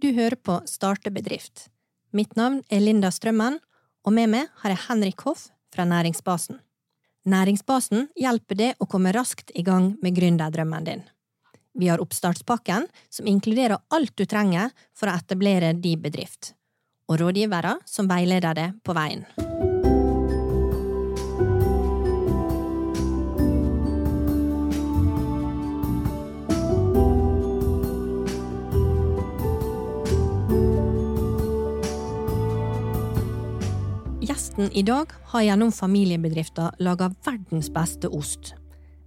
Du hører på Starte bedrift. Mitt navn er Linda Strømmen, og med meg har jeg Henrik Hoff fra Næringsbasen. Næringsbasen hjelper deg å komme raskt i gang med gründerdrømmen din. Vi har oppstartspakken, som inkluderer alt du trenger for å etablere din bedrift, og rådgivere som veileder deg på veien. Gjesten i dag har gjennom familiebedrifter laga verdens beste ost.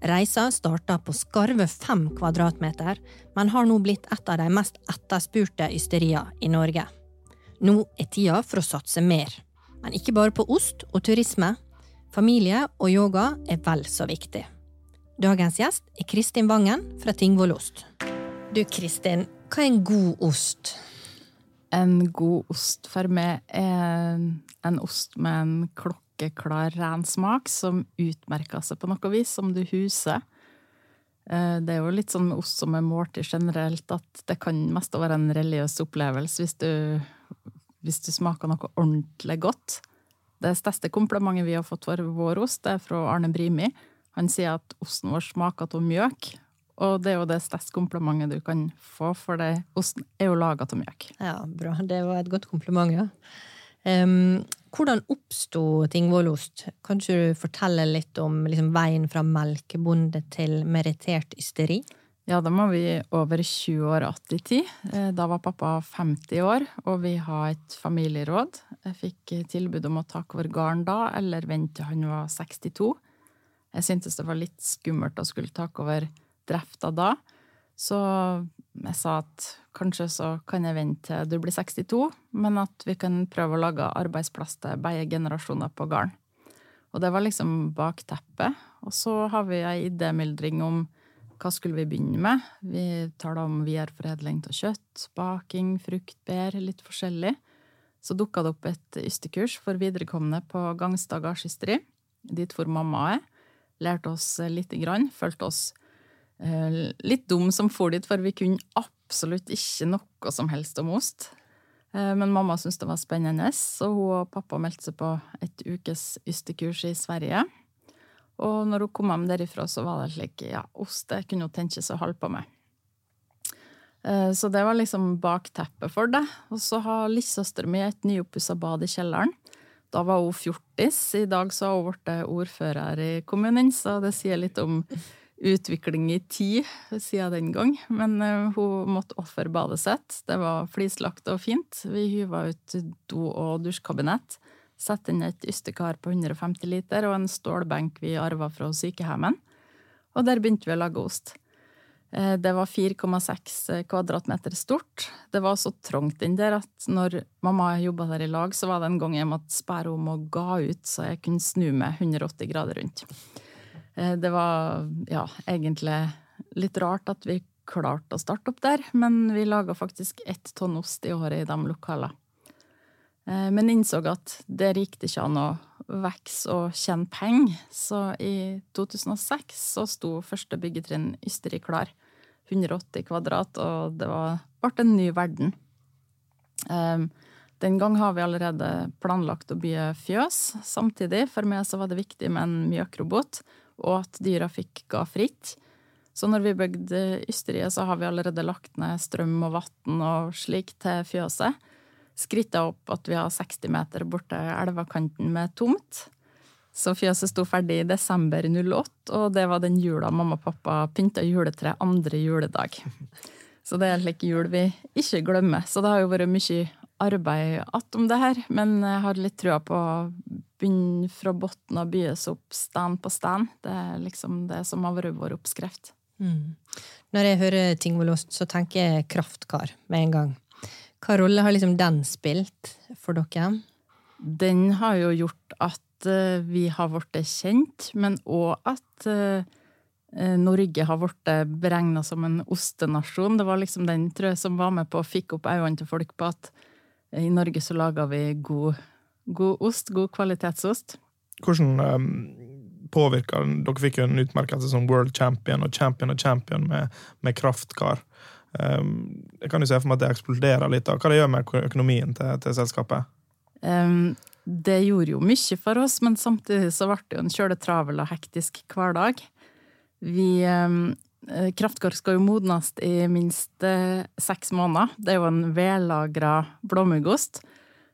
Reisa starta på skarve fem kvadratmeter, men har nå blitt et av de mest etterspurte ysterier i Norge. Nå er tida for å satse mer, men ikke bare på ost og turisme. Familie og yoga er vel så viktig. Dagens gjest er Kristin Vangen fra Tingvoll Ost. Du Kristin, hva er en god ost? En god ost for meg er en ost med en klokkeklar, ren smak som utmerker seg på noe vis, som du huser. Eh, det er jo litt sånn med ost som er måltid generelt, at det kan mest være en religiøs opplevelse hvis du, hvis du smaker noe ordentlig godt. Det største komplimentet vi har fått for vår ost, det er fra Arne Brimi. Han sier at osten vår smaker av mjøk, og det er jo det største komplimentet du kan få, for det, osten er jo laga av mjøk. Ja, bra. Det var et godt kompliment, ja. Um, hvordan oppsto Tingvollost? Kan du fortelle litt om liksom, veien fra melkebonde til merittert ysteri? Ja, da må vi over 20 år att i tid. Eh, da var pappa 50 år, og vi har et familieråd. Jeg fikk tilbud om å ta over gården da, eller vente til han var 62. Jeg syntes det var litt skummelt å skulle ta over drifta da. Så jeg sa at kanskje så kan jeg vente til du blir 62, men at vi kan prøve å lage arbeidsplass til begge generasjoner på gården. Og det var liksom bakteppet. Og så har vi ei idémyldring om hva skulle vi begynne med. Vi tar da om videreforedling av kjøtt, baking, frukt, bær, litt forskjellig. Så dukka det opp et ystekurs for viderekomne på Gangstad gardsysteri, dit hvor mamma er. Lærte oss lite grann, følte oss litt dum som for dit, for vi kunne absolutt ikke noe som helst om ost. Eh, men mamma syntes det var spennende, så hun og pappa meldte seg på et ukes ystekurs i Sverige. Og når hun kom hjem derifra, så var det slik ja, ost det kunne hun tenke seg å holde på med. Eh, så det var liksom bakteppet for det. Og så har lillesøstera mi et nyoppussa bad i kjelleren. Da var hun fjortis. I dag så har hun blitt ordfører i kommunen, så det sier litt om utvikling i tid siden den gang. Men uh, hun måtte ofre badet sitt. Det var flislagt og fint. Vi hyva ut do- og dusjkabinett. Sette inn et ystekar på 150 liter og en stålbenk vi arva fra sykehjemmet. Og der begynte vi å lage ost. Uh, det var 4,6 kvadratmeter stort. Det var så trangt inn der at når mamma jobba der i lag, så var det en gang jeg måtte sperre om og ga ut så jeg kunne snu meg 180 grader rundt. Eh, det var ja, egentlig litt rart at vi klarte å starte opp der, men vi laga faktisk ett tonn ost i året i de lokalene. Eh, men innså at der gikk det ikke an å vokse og tjene penger, så i 2006 så sto første byggetrinn ysteri klar. 180 kvadrat, og det var, ble en ny verden. Eh, den gang har vi allerede planlagt å bygge fjøs samtidig. For meg så var det viktig med en mjøkrobot og at dyra fikk ga fritt. Så når vi bygde ysteriet, så har vi allerede lagt ned strøm og vann og slik til fjøset. Skritta opp at vi har 60 meter borte elvekanten med tomt. Så fjøset sto ferdig i desember 08, og det var den jula mamma og pappa pynta juletre andre juledag. Så det er slik jul vi ikke glemmer. Så det har jo vært mye arbeid om det her, men jeg har litt trua på å begynne fra bunnen og bygges opp stand på stand. Det er liksom det som har vært vår oppskrift. Mm. Når jeg hører Tingvollost, så tenker jeg kraftkar med en gang. Hva rolle har liksom den spilt for dere? Den har jo gjort at uh, vi har blitt kjent, men òg at uh, Norge har blitt beregna som en ostenasjon. Det var liksom den tror jeg, som var med på å fikke opp øynene til folk på at i Norge så lager vi god, god ost, god kvalitetsost. Hvordan um, påvirker Dere fikk jo en utmerkelse som world champion og champion og champion med, med kraftkar. Um, jeg kan jo se for meg at det eksploderer litt. da. Hva det gjør med økonomien til, til selskapet? Um, det gjorde jo mye for oss, men samtidig så ble det jo en kjøletravel og hektisk hverdag. Vi um, Kraftkar skal jo modnes i minst uh, seks måneder. Det er jo en vellagra blåmuggost.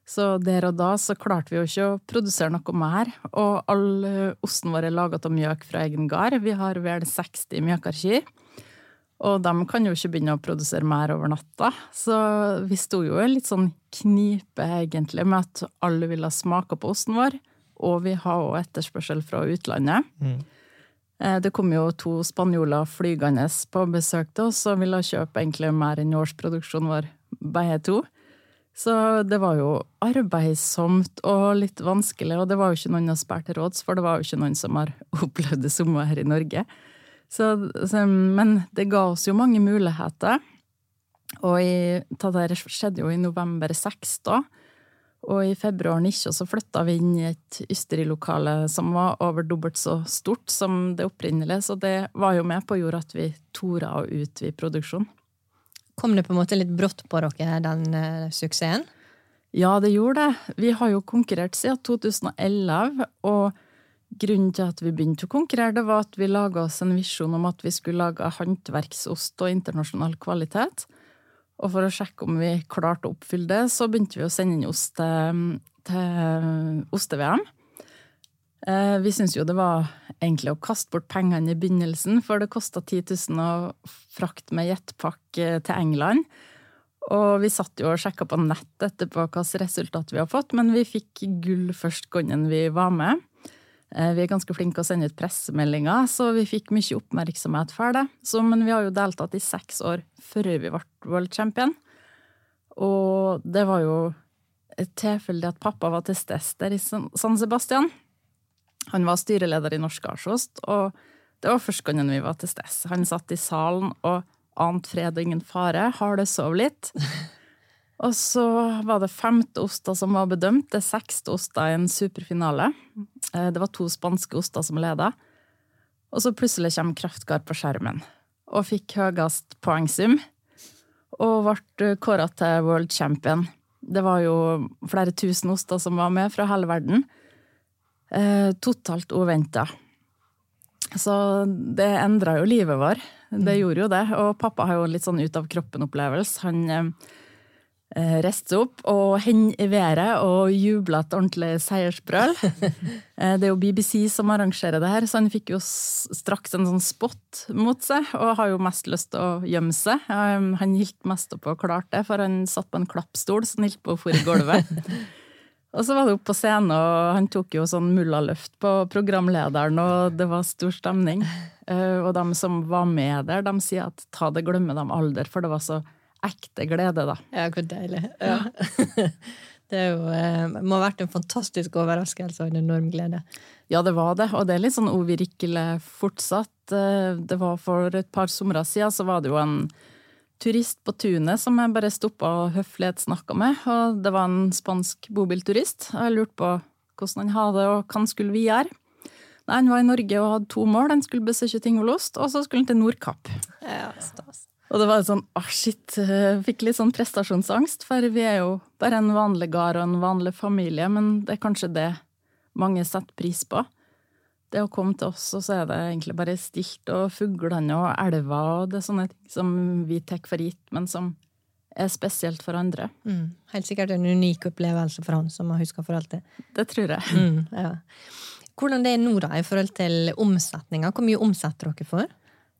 Så der og da så klarte vi jo ikke å produsere noe mer. Og all uh, osten vår er laget av mjøk fra egen gard. Vi har vel 60 mjøkarkyr. Og de kan jo ikke begynne å produsere mer over natta. Så vi sto jo i litt sånn knipe, egentlig, med at alle ville smake på osten vår. Og vi har òg etterspørsel fra utlandet. Mm. Det kom jo to spanjoler flygende på besøk til oss og ville kjøpe egentlig mer enn årsproduksjonen vår, begge to. Så det var jo arbeidsomt og litt vanskelig, og det var jo ikke noen å spørre til råds, for det var jo ikke noen som har opplevd det samme her i Norge. Så, så, men det ga oss jo mange muligheter. Og i, det skjedde jo i november 6, da. Og i februar 19 så flytta vi inn i et ysterilokale som var over dobbelt så stort som det opprinnelige, så det var jo med på å gjøre at vi torde å utvide produksjonen. Kom det på en måte litt brått på dere, den uh, suksessen? Ja, det gjorde det. Vi har jo konkurrert siden 2011, og Grunnen til at vi begynte å konkurrere, det var at vi laga oss en visjon om at vi skulle lage håndverksost og internasjonal kvalitet. Og for å sjekke om vi klarte å oppfylle det, så begynte vi å sende inn ost til, til oste-VM. Eh, vi syntes jo det var egentlig å kaste bort pengene i begynnelsen, for det kosta 10 000 å frakte med jetpakke eh, til England. Og vi satt jo og sjekka på nett etterpå hvilket resultat vi har fått, men vi fikk gull først gangen vi var med. Eh, vi er ganske flinke å sende ut pressemeldinger, så vi fikk mye oppmerksomhet for det. Så, men vi har jo deltatt i seks år før vi ble world champion. Og det var jo et tilfelle at pappa var til stede der i San Sebastian. Han var styreleder i Norsk Arsost, og det var første gangen vi var til stede. Han satt i salen og ante fred og ingen fare, hardesov litt. Og så var det femte oster som var bedømt. Det er sekste oster i en superfinale. Eh, det var to spanske oster som leda. Og så plutselig kommer Kraftgard på skjermen og fikk høyest poengsum. Og ble kåra til world champion. Det var jo flere tusen oster som var med fra hele verden. Eh, totalt uventa. Så det endra jo livet vår. Det mm. gjorde jo det. Og pappa har jo litt sånn ut av kroppen-opplevelse. Han eh, seg opp og hendte i været og jubla et ordentlig seiersbrøl. Eh, det er jo BBC som arrangerer det her, så han fikk jo straks en sånn spot mot seg, og har jo mest lyst til å gjemme seg. Han gikk mest opp og klarte det, for han satt på en klappstol så han holdt på å få i gulvet. Og så var det opp på scenen, og han tok jo sånn mullaløft på programlederen, og det var stor stemning. Eh, og de som var med der, de sier at ta det, glemme dem aldri, for det var så ekte glede, da. Ja, hvor deilig. Ja. det jo, eh, må ha vært en fantastisk overraskelse og en enorm glede. Ja, det var det, og det er litt sånn uvirkelig fortsatt. Eh, det var For et par somre siden så var det jo en turist på tunet som jeg bare stoppa og høflighetssnakka med. Og det var en spansk bobilturist. Jeg lurte på hvordan han hadde det, og hva han skulle videre. Nei, Han var i Norge og hadde to mål. Han skulle besøke Tingolost, og så skulle han til Nordkapp. Ja, stas. Og det var sånn ah, shit, fikk litt sånn prestasjonsangst, for vi er jo bare en vanlig gard og en vanlig familie, men det er kanskje det mange setter pris på. Det å komme til oss, og så er det egentlig bare stilt, og fuglene og elva og det er sånne ting som vi tar for gitt, men som er spesielt for andre. Mm. Helt sikkert en unik opplevelse for han, som har huska for alltid. Det tror jeg. Mm, ja. Hvordan det er nå, da, i forhold til omsetninga? Hvor mye omsetter dere for?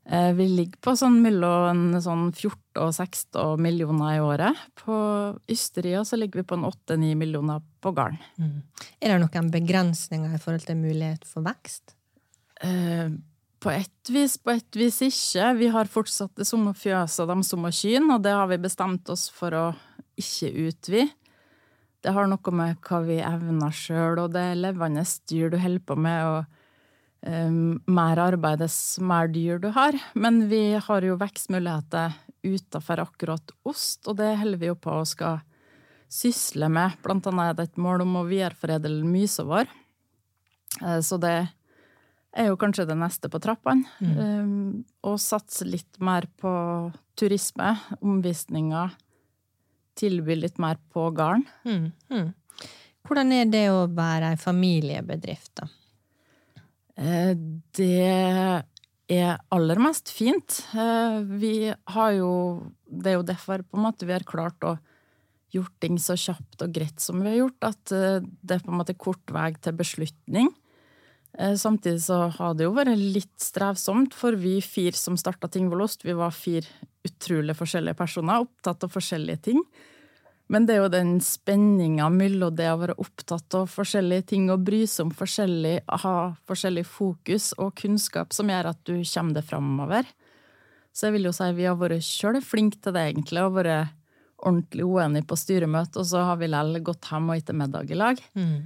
Eh, vi ligger på sånn mellom sånn 14 og 16 millioner i året. På Ysteria så ligger vi på en 8-9 millioner på garn. Mm. Er det noen begrensninger i forhold til mulighet for vekst? Eh, på ett vis, på ett vis ikke. Vi har fortsatt det samme fjøset og de samme kyrne, og det har vi bestemt oss for å ikke utvide. Det har noe med hva vi evner sjøl, og det er levende dyr du holder på med. og um, mer arbeid dess mer dyr du har. Men vi har jo vekstmuligheter utenfor akkurat ost, og det holder vi jo på å skal sysle med. Blant annet er det et mål om å videreforedle mysa vår. Uh, så det er jo kanskje det neste på trappene. Um, og satse litt mer på turisme, omvisninger. Tilby litt mer på gården. Mm. Mm. Hvordan er det å være ei familiebedrift, da? Eh, det er aller mest fint. Eh, vi har jo Det er jo derfor på en måte vi har klart å gjort ting så kjapt og greit som vi har gjort, at eh, det er på en måte kort vei til beslutning. Samtidig så har det jo vært litt strevsomt, for vi fire som starta Tingvollost, vi var fire utrolig forskjellige personer, opptatt av forskjellige ting. Men det er jo den spenninga mellom det å være opptatt av forskjellige ting og bry seg om forskjellig, ha forskjellig fokus og kunnskap som gjør at du kommer deg framover. Så jeg vil jo si vi har vært sjøl flinke til det, egentlig, og vært ordentlig uenige på styremøte, og så har vi likevel gått hjem og spist middag i lag. Mm.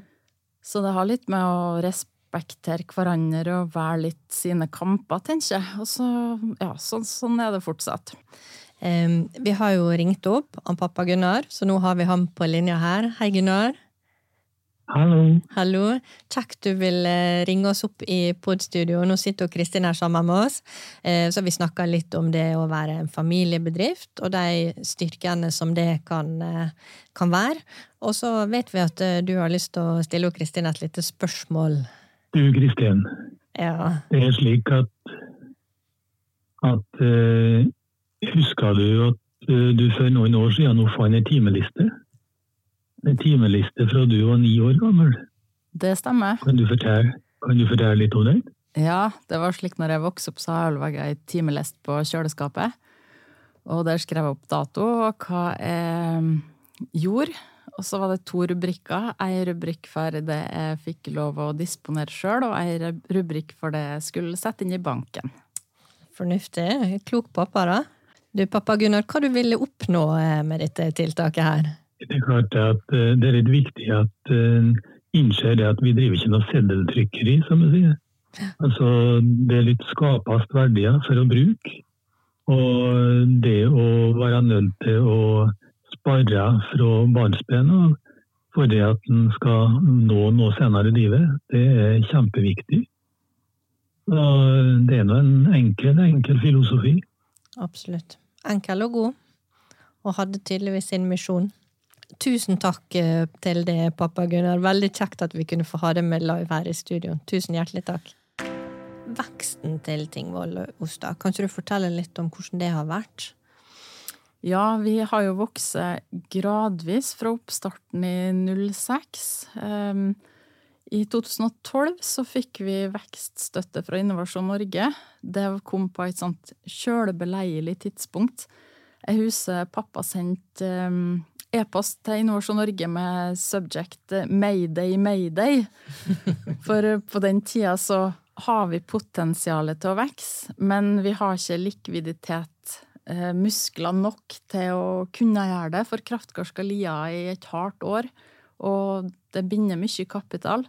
Så det har litt med å respektere hverandre og være litt sine kamper, tenker jeg. Og så, ja, så, sånn er det fortsatt. Vi har jo ringt opp han pappa Gunnar, så nå har vi ham på linja her. Hei, Gunnar. Hallo. Hallo. Kjekt du vil uh, ringe oss opp i podstudio. Nå sitter Kristin her sammen med oss. Uh, så vi snakka litt om det å være en familiebedrift, og de styrkene som det kan, uh, kan være. Og så vet vi at du har lyst til å stille Kristin et lite spørsmål. Du, Kristin. Ja. Det er slik at, at Husker du at eh, du for noen år siden nå fant en timeliste? En timeliste fra du var ni år gammel. Det stemmer. Kan du fortelle, kan du fortelle litt om den? Ja, det var slik når jeg vokste opp, så har jeg ei timeliste på kjøleskapet. Og der skrev jeg opp dato og hva jeg gjorde. Og så var det to rubrikker. Ei rubrikk for det jeg fikk lov å disponere sjøl, og ei rubrikk for det jeg skulle sette inn i banken. Fornuftig. Klok pappa, da. Du, pappa Gunnar, hva du ville oppnå eh, med dette tiltaket her? Det er klart at eh, det er litt viktig at en innser det at vi driver ikke noe seddeltrykkeri, som vi sier. Altså, det er litt skapast verdier for å bruke. Og det å være nødt til å spare fra barnsben av for det at en skal nå noe senere i livet, det er kjempeviktig. Og det er nå en enkel, enkel filosofi. Absolutt enkel og god, og hadde tydeligvis sin misjon. Tusen takk eh, til det, pappa Gunnar. Veldig kjekt at vi kunne få ha det med live her i studio. Tusen hjertelig takk. Veksten til Tingvoll Osta, kan ikke du fortelle litt om hvordan det har vært? Ja, vi har jo vokst gradvis fra oppstarten i 06. Um, i 2012 så fikk vi vekststøtte fra Innovasjon Norge. Det kom på et sånt kjølebeleilig tidspunkt. Jeg husker pappa sendte um, e-post til Innovasjon Norge med subject 'Mayday, mayday'. For på den tida så har vi potensialet til å vokse, men vi har ikke likviditet, eh, muskler nok til å kunne gjøre det. For Kraftgård skal lia i et hardt år, og det binder mye kapital.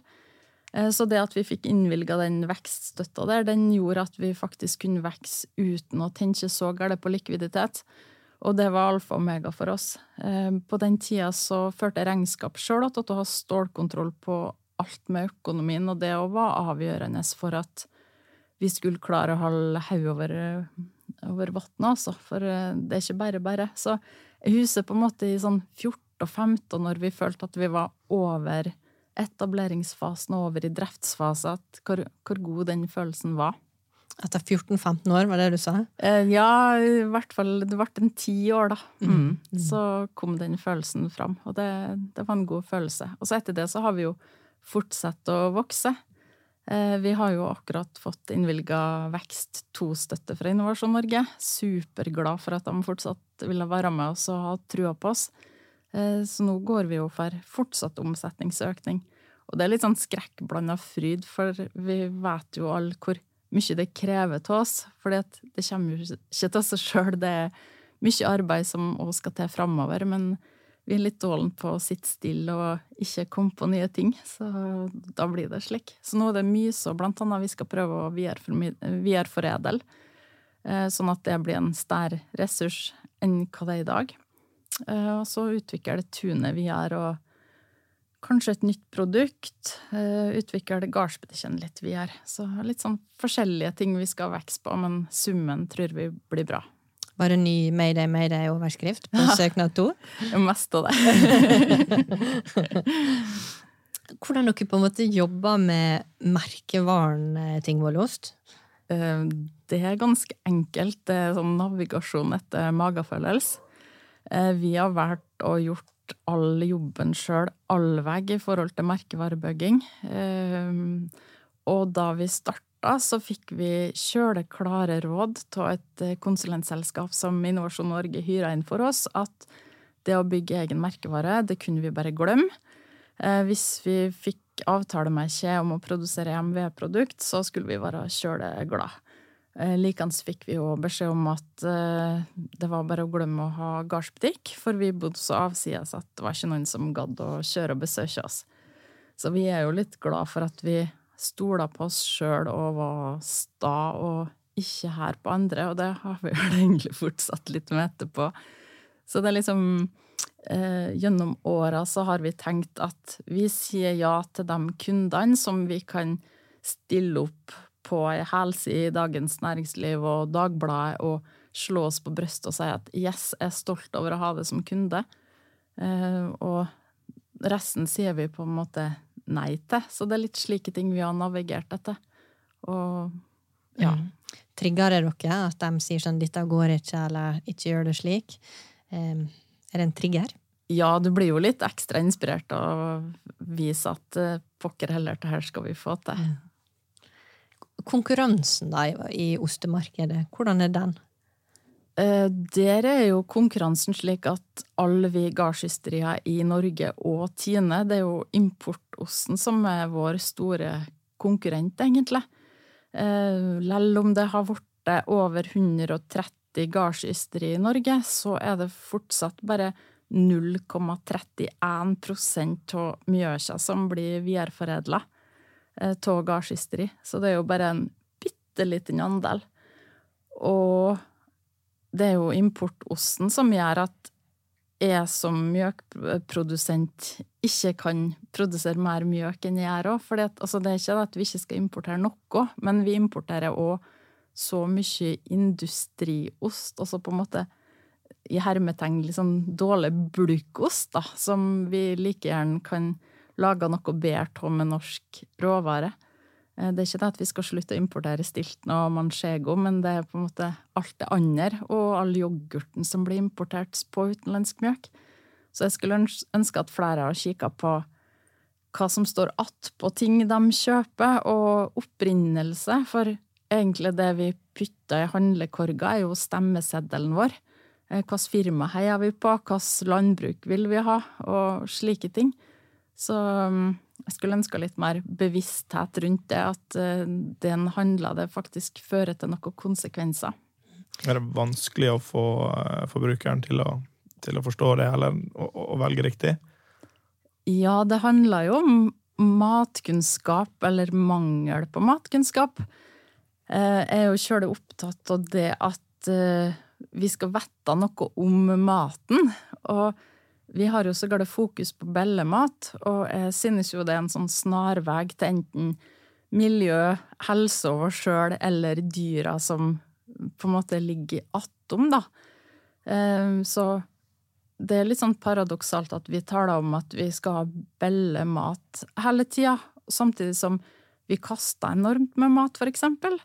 Eh, så det at vi fikk innvilga den vekststøtta der, den gjorde at vi faktisk kunne vokse uten å tenke så galt på likviditet. Og det var alfa og omega for oss. Eh, på den tida så førte regnskap sjøl at å ha stålkontroll på alt med økonomien, og det var avgjørende for at vi skulle klare å holde hodet over, over vannet, altså. For eh, det er ikke bare bare. Så jeg husker på en måte i sånn 14 og 15, når vi følte at vi var over etableringsfasen og over i driftsfase, hvor, hvor, god den følelsen var. Etter 14-15 år, var det du sa? Eh, ja, i hvert fall. Det ble en ti år, da. Mm. Mm. Så kom den følelsen fram, og det, det, var en god følelse. Og så etter det så har vi jo fortsatt å vokse. Eh, vi har jo akkurat fått innvilga Vekst to støtte fra Innovasjon Norge. Superglad for at de fortsatt ville være med oss og ha trua på oss. Eh, så nå går vi jo for fortsatt omsetningsøkning. Og det er litt sånn skrekkblanda fryd, for vi vet jo alle hvor mye det krever til oss. For det kommer jo ikke til seg sjøl. Det er mye arbeid som òg skal til framover. Men vi er litt dårlige på å sitte stille og ikke komme på nye ting. Så da blir det slik. Så nå er det mye så blant annet vi skal prøve å videreforedle. Eh, sånn at det blir en større ressurs enn hva det er i dag. Eh, og så utvikler det tunet vi har, og kanskje et nytt produkt. Uh, utvikle gardsbutikken litt videre. Så litt sånn forskjellige ting vi skal vokse på, men summen tror vi blir bra. Bare ny Mayday, Mayday-overskrift på søknad to? Mest av det. Hvordan dere på en måte jobber med merkevaren eh, Tingvollost? Eh, det er ganske enkelt. Det er sånn navigasjon etter magefølelse. Eh, vi har valgt å gjort all jobben sjøl, all vei, i forhold til merkevarebygging. Og da vi starta, så fikk vi kjøleklare råd av et konsulentselskap som Innovasjon Norge hyra inn for oss, at det å bygge egen merkevare, det kunne vi bare glemme. Eh, hvis vi fikk avtale med Kje om å produsere MV-produkt, så skulle vi være kjøleglade. Eh, Likeens fikk vi jo beskjed om at eh, det var bare å glemme å ha gardsbutikk, for vi bodde så avsides at det var ikke noen som gadd å kjøre og besøke oss. Så vi er jo litt glad for at vi stola på oss sjøl og var sta og ikke her på andre, og det har vi vel egentlig fortsatt litt med etterpå. Så det er liksom eh, gjennom åra så har vi tenkt at vi sier ja til de kundene som vi kan stille opp på ei helside i Dagens Næringsliv og Dagbladet og slå oss på brystet og si at yes, jeg er stolt over å ha det som kunde. Eh, og resten sier vi på en måte nei til. Så det er litt slike ting vi har navigert etter. Og ja. Mm. Trigger det dere at de sier sånn 'dette går ikke', eller 'ikke gjør det slik'? Er det en trigger? Ja, du blir jo litt ekstra inspirert av å vise at uh, pokker heller, det her skal vi få til. Konkurransen da i ostemarkedet, hvordan er den? Uh, der er jo konkurransen slik at alle vi gardsysterier i Norge og Tine, det er jo importosten som er vår store konkurrent, egentlig. Uh, Lell om det har blitt over 130 80 gardsysteri i Norge, så er det fortsatt bare 0,31 av mjøsa som blir videreforedla eh, av gardsysteri. Så det er jo bare en bitte liten andel. Og det er jo importosten som gjør at jeg som mjøkprodusent ikke kan produsere mer mjøk enn jeg gjør òg. For altså, det er ikke at vi ikke skal importere noe, men vi importerer òg så mye industriost, altså på en måte i hermetegn liksom dårlig bulkost, da, som vi like gjerne kan lage noe bedre med norsk råvare. Eh, det er ikke det at vi skal slutte å importere stilton og manchego, men det er på en måte alt det andre, og all yoghurten som blir importert på utenlandsk mjøk. Så jeg skulle ønske at flere har kikka på hva som står attpå ting de kjøper, og opprinnelse. For egentlig det vi putter i handlekorga, er jo stemmeseddelen vår. Eh, hvilket firma heier vi på, hvilket landbruk vil vi ha, og slike ting. Så mm, jeg skulle ønska litt mer bevissthet rundt det, at det den handla det faktisk fører til noen konsekvenser. Er det vanskelig å få eh, forbrukeren til å, til å forstå det, eller å, å velge riktig? Ja, det handler jo om matkunnskap, eller mangel på matkunnskap. Eh, jeg er jo sjøl opptatt av det at eh, vi skal vite noe om maten. Og vi har jo så galt fokus på bellemat, og jeg synes jo det er en sånn snarvei til enten miljø, helse over sjøl eller dyra som på en måte ligger attom, da. Eh, så det er litt sånn paradoksalt at vi taler om at vi skal ha bellemat hele tida, samtidig som vi kaster enormt med mat, for eksempel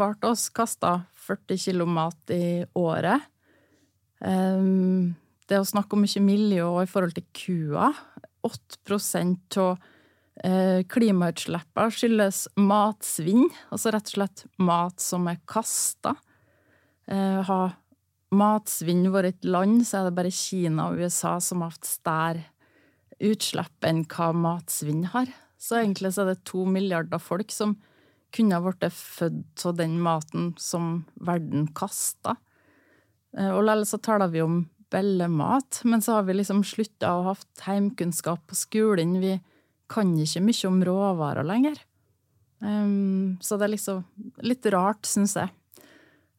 av oss kaster 40 kilo mat i året. Um, det å snakke om mye miljø i forhold til kua 8% av uh, klimautslippene skyldes matsvinn, altså rett og slett mat som er kasta. Uh, har matsvinn vært et land, så er det bare Kina og USA som har hatt større utslipp enn hva matsvinn har. Så egentlig så er det to milliarder folk som kunne ha blitt født av den maten som verden kasta. Eh, og likevel så taler vi om bellemat, men så har vi liksom slutta å ha heimkunnskap på skolen. Vi kan ikke mye om råvarer lenger. Um, så det er liksom litt rart, syns jeg.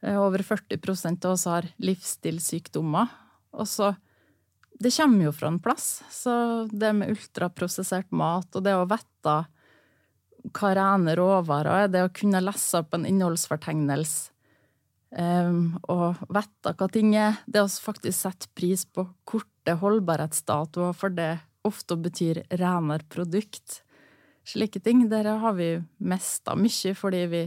Eh, over 40% av oss har livsstilssykdommer. Og så det kommer jo fra en plass. Så det med ultraprosessert mat, og det å vite hva rene råvarer er, det å kunne lese opp en innholdsfortegnelse um, og vite hva ting er, det å faktisk sette pris på korte holdbarhetsdatoer, for det ofte betyr renere produkt. Slike ting. Der har vi mista mye fordi vi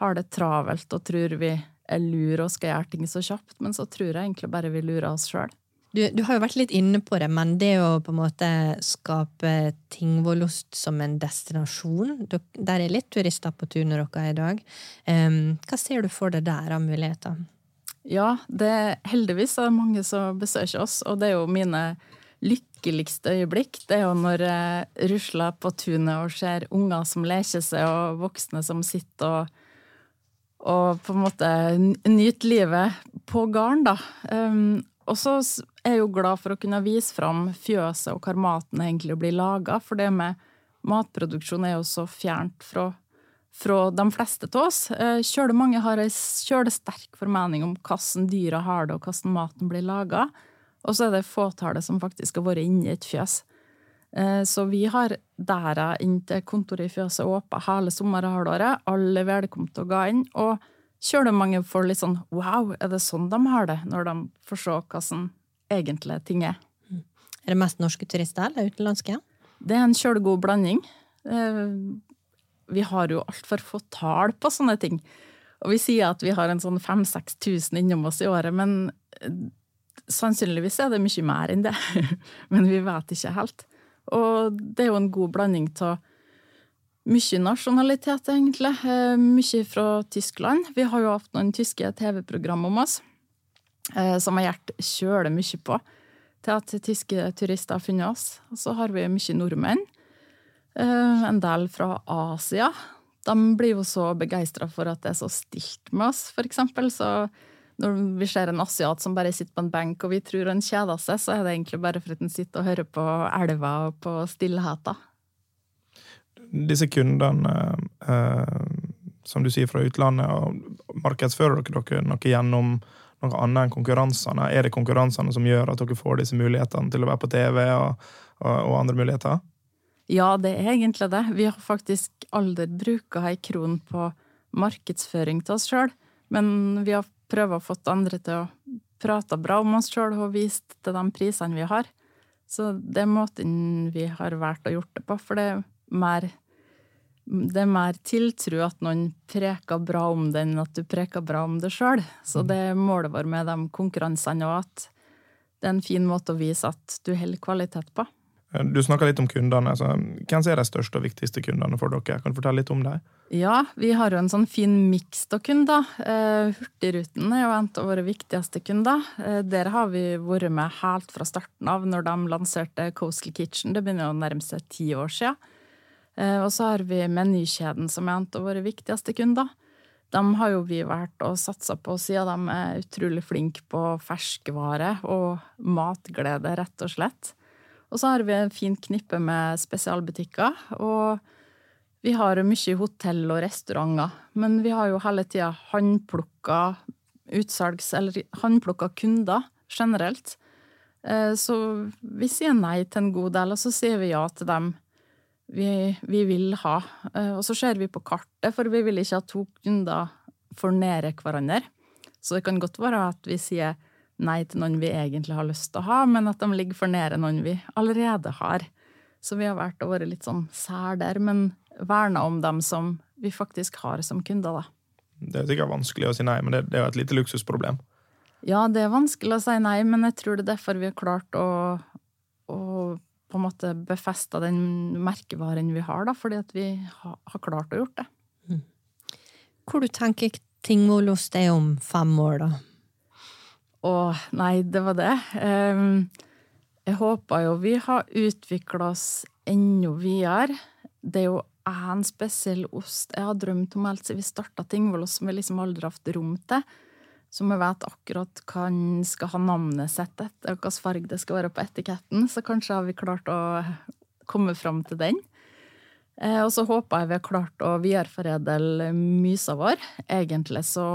har det travelt og tror vi er lure og skal gjøre ting så kjapt, men så tror jeg egentlig bare vi lurer oss sjøl. Du, du, har jo vært litt inne på det, men det å på en måte skape Tingvollost som en destinasjon Der er litt turister på tunet deres i dag. Um, hva ser du for deg der av muligheter? Ja, det er heldigvis er det mange som besøker oss, og det er jo mine lykkeligste øyeblikk. Det er jo når jeg rusler på tunet og ser unger som leker seg, og voksne som sitter og og på en måte nyte livet på gården, da. Um, og så er jeg jo glad for å kunne vise fram fjøset og hvor maten egentlig blir laga, for det med matproduksjon er jo så fjernt fra, fra de fleste av oss. Eh, kjøle mange har ei kjøle sterk formening om hvordan dyra har det, og hvordan maten blir laga. Og så er det fåtallet som faktisk har vært inne i et fjøs. Eh, så vi har dæra inn til kontoret i fjøset åpent hele sommerhalvåret. Alle er velkomne til å gå inn. og kjører mange får litt sånn wow, er det sånn de har det? Når de får se hva som egentlig ting er. Er det mest norske turister eller utenlandske? Det er en kjølegod blanding. Eh, vi har jo altfor få tall på sånne ting. Og vi sier at vi har en sånn 5000-6000 innom oss i året, men eh, sannsynligvis er det mye mer enn det. men vi vet ikke helt. Og det er jo en god blanding av mye nasjonalitet, egentlig. Eh, mye fra Tyskland. Vi har jo hatt noen tyske TV-program om oss eh, som har gjort kjøle mye på til at tyske turister har funnet oss. Og så har vi mye nordmenn. Eh, en del fra Asia. De blir jo så begeistra for at det er så stilt med oss, eksempel. Så når vi ser en asiat som bare sitter på en benk og vi tror han kjeder seg, så er det egentlig bare for at han sitter og hører på elva og på stillheten disse kundene, eh, som du sier, fra utlandet, og markedsfører dere dere noe gjennom noe annet enn konkurransene? Er det konkurransene som gjør at dere får disse mulighetene til å være på TV og, og, og andre muligheter? Ja, det er egentlig det. Vi har faktisk aldri bruka ei kron på markedsføring til oss sjøl, men vi har prøvd å få andre til å prate bra om oss sjøl og vist til de prisene vi har. Så det er måten vi har valgt å gjort det på, for det er mer det er mer tiltro at noen preker bra om det, enn at du preker bra om det sjøl. Så mm. det er målet vårt med de konkurransene òg, at det er en fin måte å vise at du holder kvalitet på. Du snakka litt om kundene. Altså, hvem er de største og viktigste kundene for dere? Kan du fortelle litt om dem? Ja, vi har jo en sånn fin miks av kunder. Eh, Hurtigruten er jo en av våre viktigste kunder. Eh, der har vi vært med helt fra starten av, når de lanserte Coastal Kitchen. Det begynner å nærme seg ti år siden. Eh, og så har vi Menykjeden, som er en av våre viktigste kunder. De har jo vi vært og satse på siden de er utrolig flinke på ferskvare og matglede, rett og slett. Og så har vi en fint knippe med spesialbutikker. Og vi har mye hotell og restauranter. Men vi har jo hele tida håndplukka utsalgs- eller håndplukka kunder generelt. Eh, så vi sier nei til en god del, og så sier vi ja til dem vi, vi, vil ha. Eh, og så ser vi på kartet, for vi vil ikke at to kunder får nære hverandre. Så det kan godt være at vi sier nei til noen vi egentlig har lyst til å ha, men at de ligger for nære noen vi allerede har. Så vi har vært å være litt sånn sær der, men verna om dem som vi faktisk har som kunder, da. Det er sikkert vanskelig å si nei, men det, det er jo et lite luksusproblem. Ja, det er vanskelig å si nei, men jeg tror det er derfor vi har klart å, å på en måte befesta den merkevaren vi har, da, fordi at vi har, har klart å gjort det. Mm. Hvor du tenker Tingvollost er om fem år, da? Å, nei, det var det. Jeg håper jo vi har utvikla oss enda videre. Det er jo en spesiell ost jeg har drømt om helt siden vi starta Tingvoll, som vi liksom aldri har hatt rom til så vi vet akkurat hva han skal ha navnet sitt etter, og hvilken farge det skal være på etiketten. Så kanskje har vi klart å komme fram til den. Eh, og så håper jeg vi har klart å videreforedle mysa vår. Egentlig så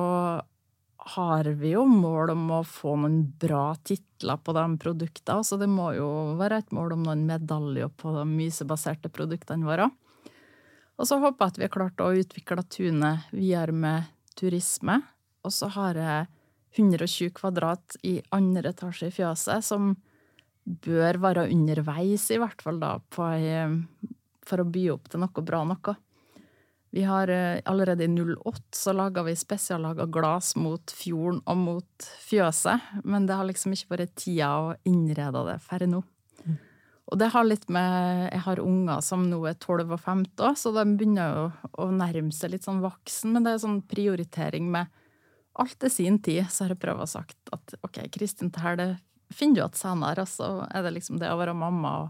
har vi jo mål om å få noen bra titler på de produktene. Så det må jo være et mål om noen medaljer på de mysebaserte produktene våre. Og så håper jeg at vi har klart å utvikle tunet videre med turisme. Og så har jeg 120 kvadrat i andre etasje i fjøset, som bør være underveis, i hvert fall da, på, for å by opp til noe bra noe. Vi har eh, allerede i 08 så laga vi spesiallaga glass mot fjorden og mot fjøset, men det har liksom ikke vært tida å innrede det for nå. Mm. Og det har litt med Jeg har unger som nå er 12 og 15, så de begynner jo å nærme seg litt sånn voksen, men det er sånn prioritering med alt til sin tid. Så har jeg prøvd å sagt at ok, Kristin, det her det finner du igjen senere, og så er det liksom det å være mamma og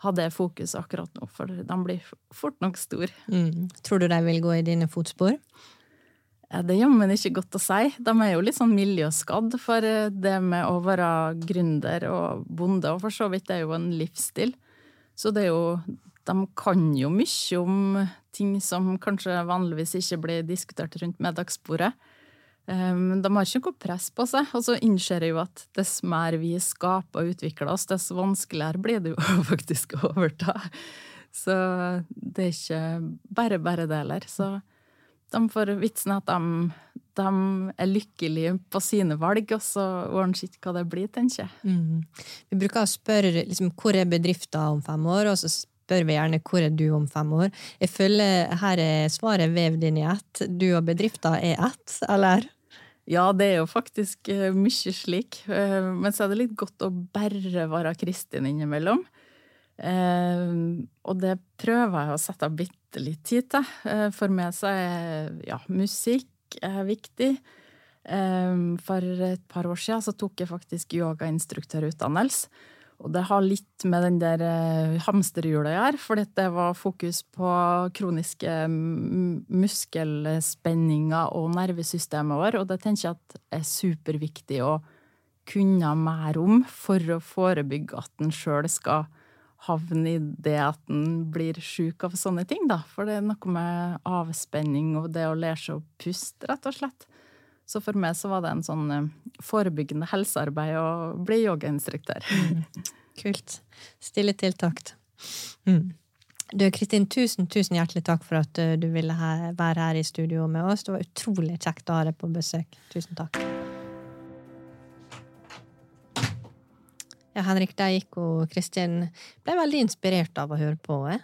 ha det fokuset akkurat nå, for de blir fort nok store. Mm. Tror du de vil gå i dine fotspor? Det er jammen ikke godt å si. De er jo litt sånn miljøskadd for eh, det med å være gründer og bonde, og for så vidt det er jo en livsstil. Så det er jo De kan jo mye om ting som kanskje vanligvis ikke blir diskutert rundt middagsbordet. Um, de har ikke noe press på seg. Og så innser jeg jo at dess mer vi skaper og utvikler oss, dess vanskeligere blir det jo faktisk å overta. Så det er ikke bare bare det heller. Så de får vitsen at de, de, er lykkelige på sine valg, og så ordner ikke hva det blir, tenker jeg. Mm. Vi bruker å spørre liksom, hvor er bedriften om fem år, og så spør vi gjerne hvor er du om fem år. Jeg føler her er svaret vevd inn i ett. Du og bedriften er ett, eller? Ja, det er jo faktisk uh, mye slik. Uh, men så er det litt godt å bare være Kristin innimellom. Uh, og det prøver jeg å sette av bitte litt tid til. for meg så er ja, musikk er viktig. for et par år siden så tok jeg faktisk yogainstruktørutdannelse. Og det har litt med den der hamsterhjula hamsterhjulet å gjøre, fordi det var fokus på kroniske muskelspenninger og nervesystemet vårt, og det tenker jeg at er superviktig å kunne mer om for å forebygge at en sjøl skal havne i det at en blir sjuk av sånne ting, da. For det er noe med avspenning og det å lære seg å puste, rett og slett. Så for meg så var det en sånn eh, forebyggende helsearbeid å bli yogainstruktør. Mm. Kult. Stille tiltakt. Mm. Du, Kristin, tusen, tusen hjertelig takk for at eh, du ville være her i studio med oss. Det var utrolig kjekt å ha deg på besøk. Tusen takk. Ja, Henrik, der gikk og Kristin ble veldig inspirert av å høre på. Eh?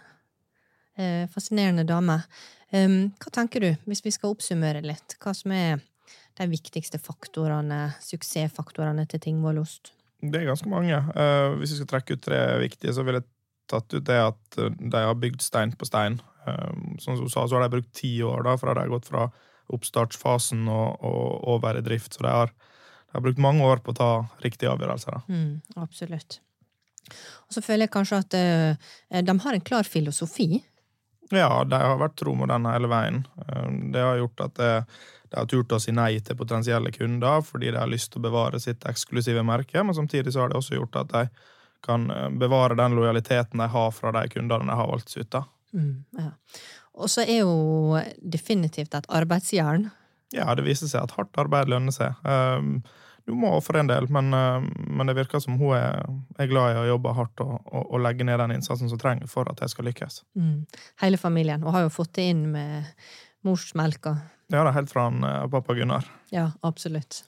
eh fascinerende dame. Um, hva tenker du, hvis vi skal oppsummere litt, hva som er de viktigste faktorene, suksessfaktorene til Tingvoll Ost? Det er ganske mange. Uh, hvis vi skal trekke ut tre viktige, så ville jeg tatt ut det at eh, de har bygd stein på stein. Uh, som du sa, så har de brukt ti år da, fra de har gått fra oppstartsfasen og, og over i drift. Så de har, de har, brukt mange år på å ta riktige avgjørelser. Mm, absolutt. Og så føler jeg kanskje at uh, de har en klar filosofi. Ja, de har vært tro mot den hele veien. Det har gjort at det de har turt å si nei til potensielle kunder fordi de har lyst til å bevare sitt eksklusive merke, men samtidig så har det også gjort at de kan eh, bevare den lojaliteten de har fra de kundene de har valgt seg ut av. Mm, ja. Og så er jo definitivt et arbeidsjern. Ja, det viser seg at hardt arbeid lønner seg. Um, du må ofre en del, men, uh, men, det virker som hun er, er, glad i å jobbe hardt og, og, og legge ned den innsatsen som trenger for at det skal lykkes. Mm. Hele familien. Hun har jo fått det inn med morsmelka ja, det er helt fra han, eh, pappa Gunnar. Ja, absolutt.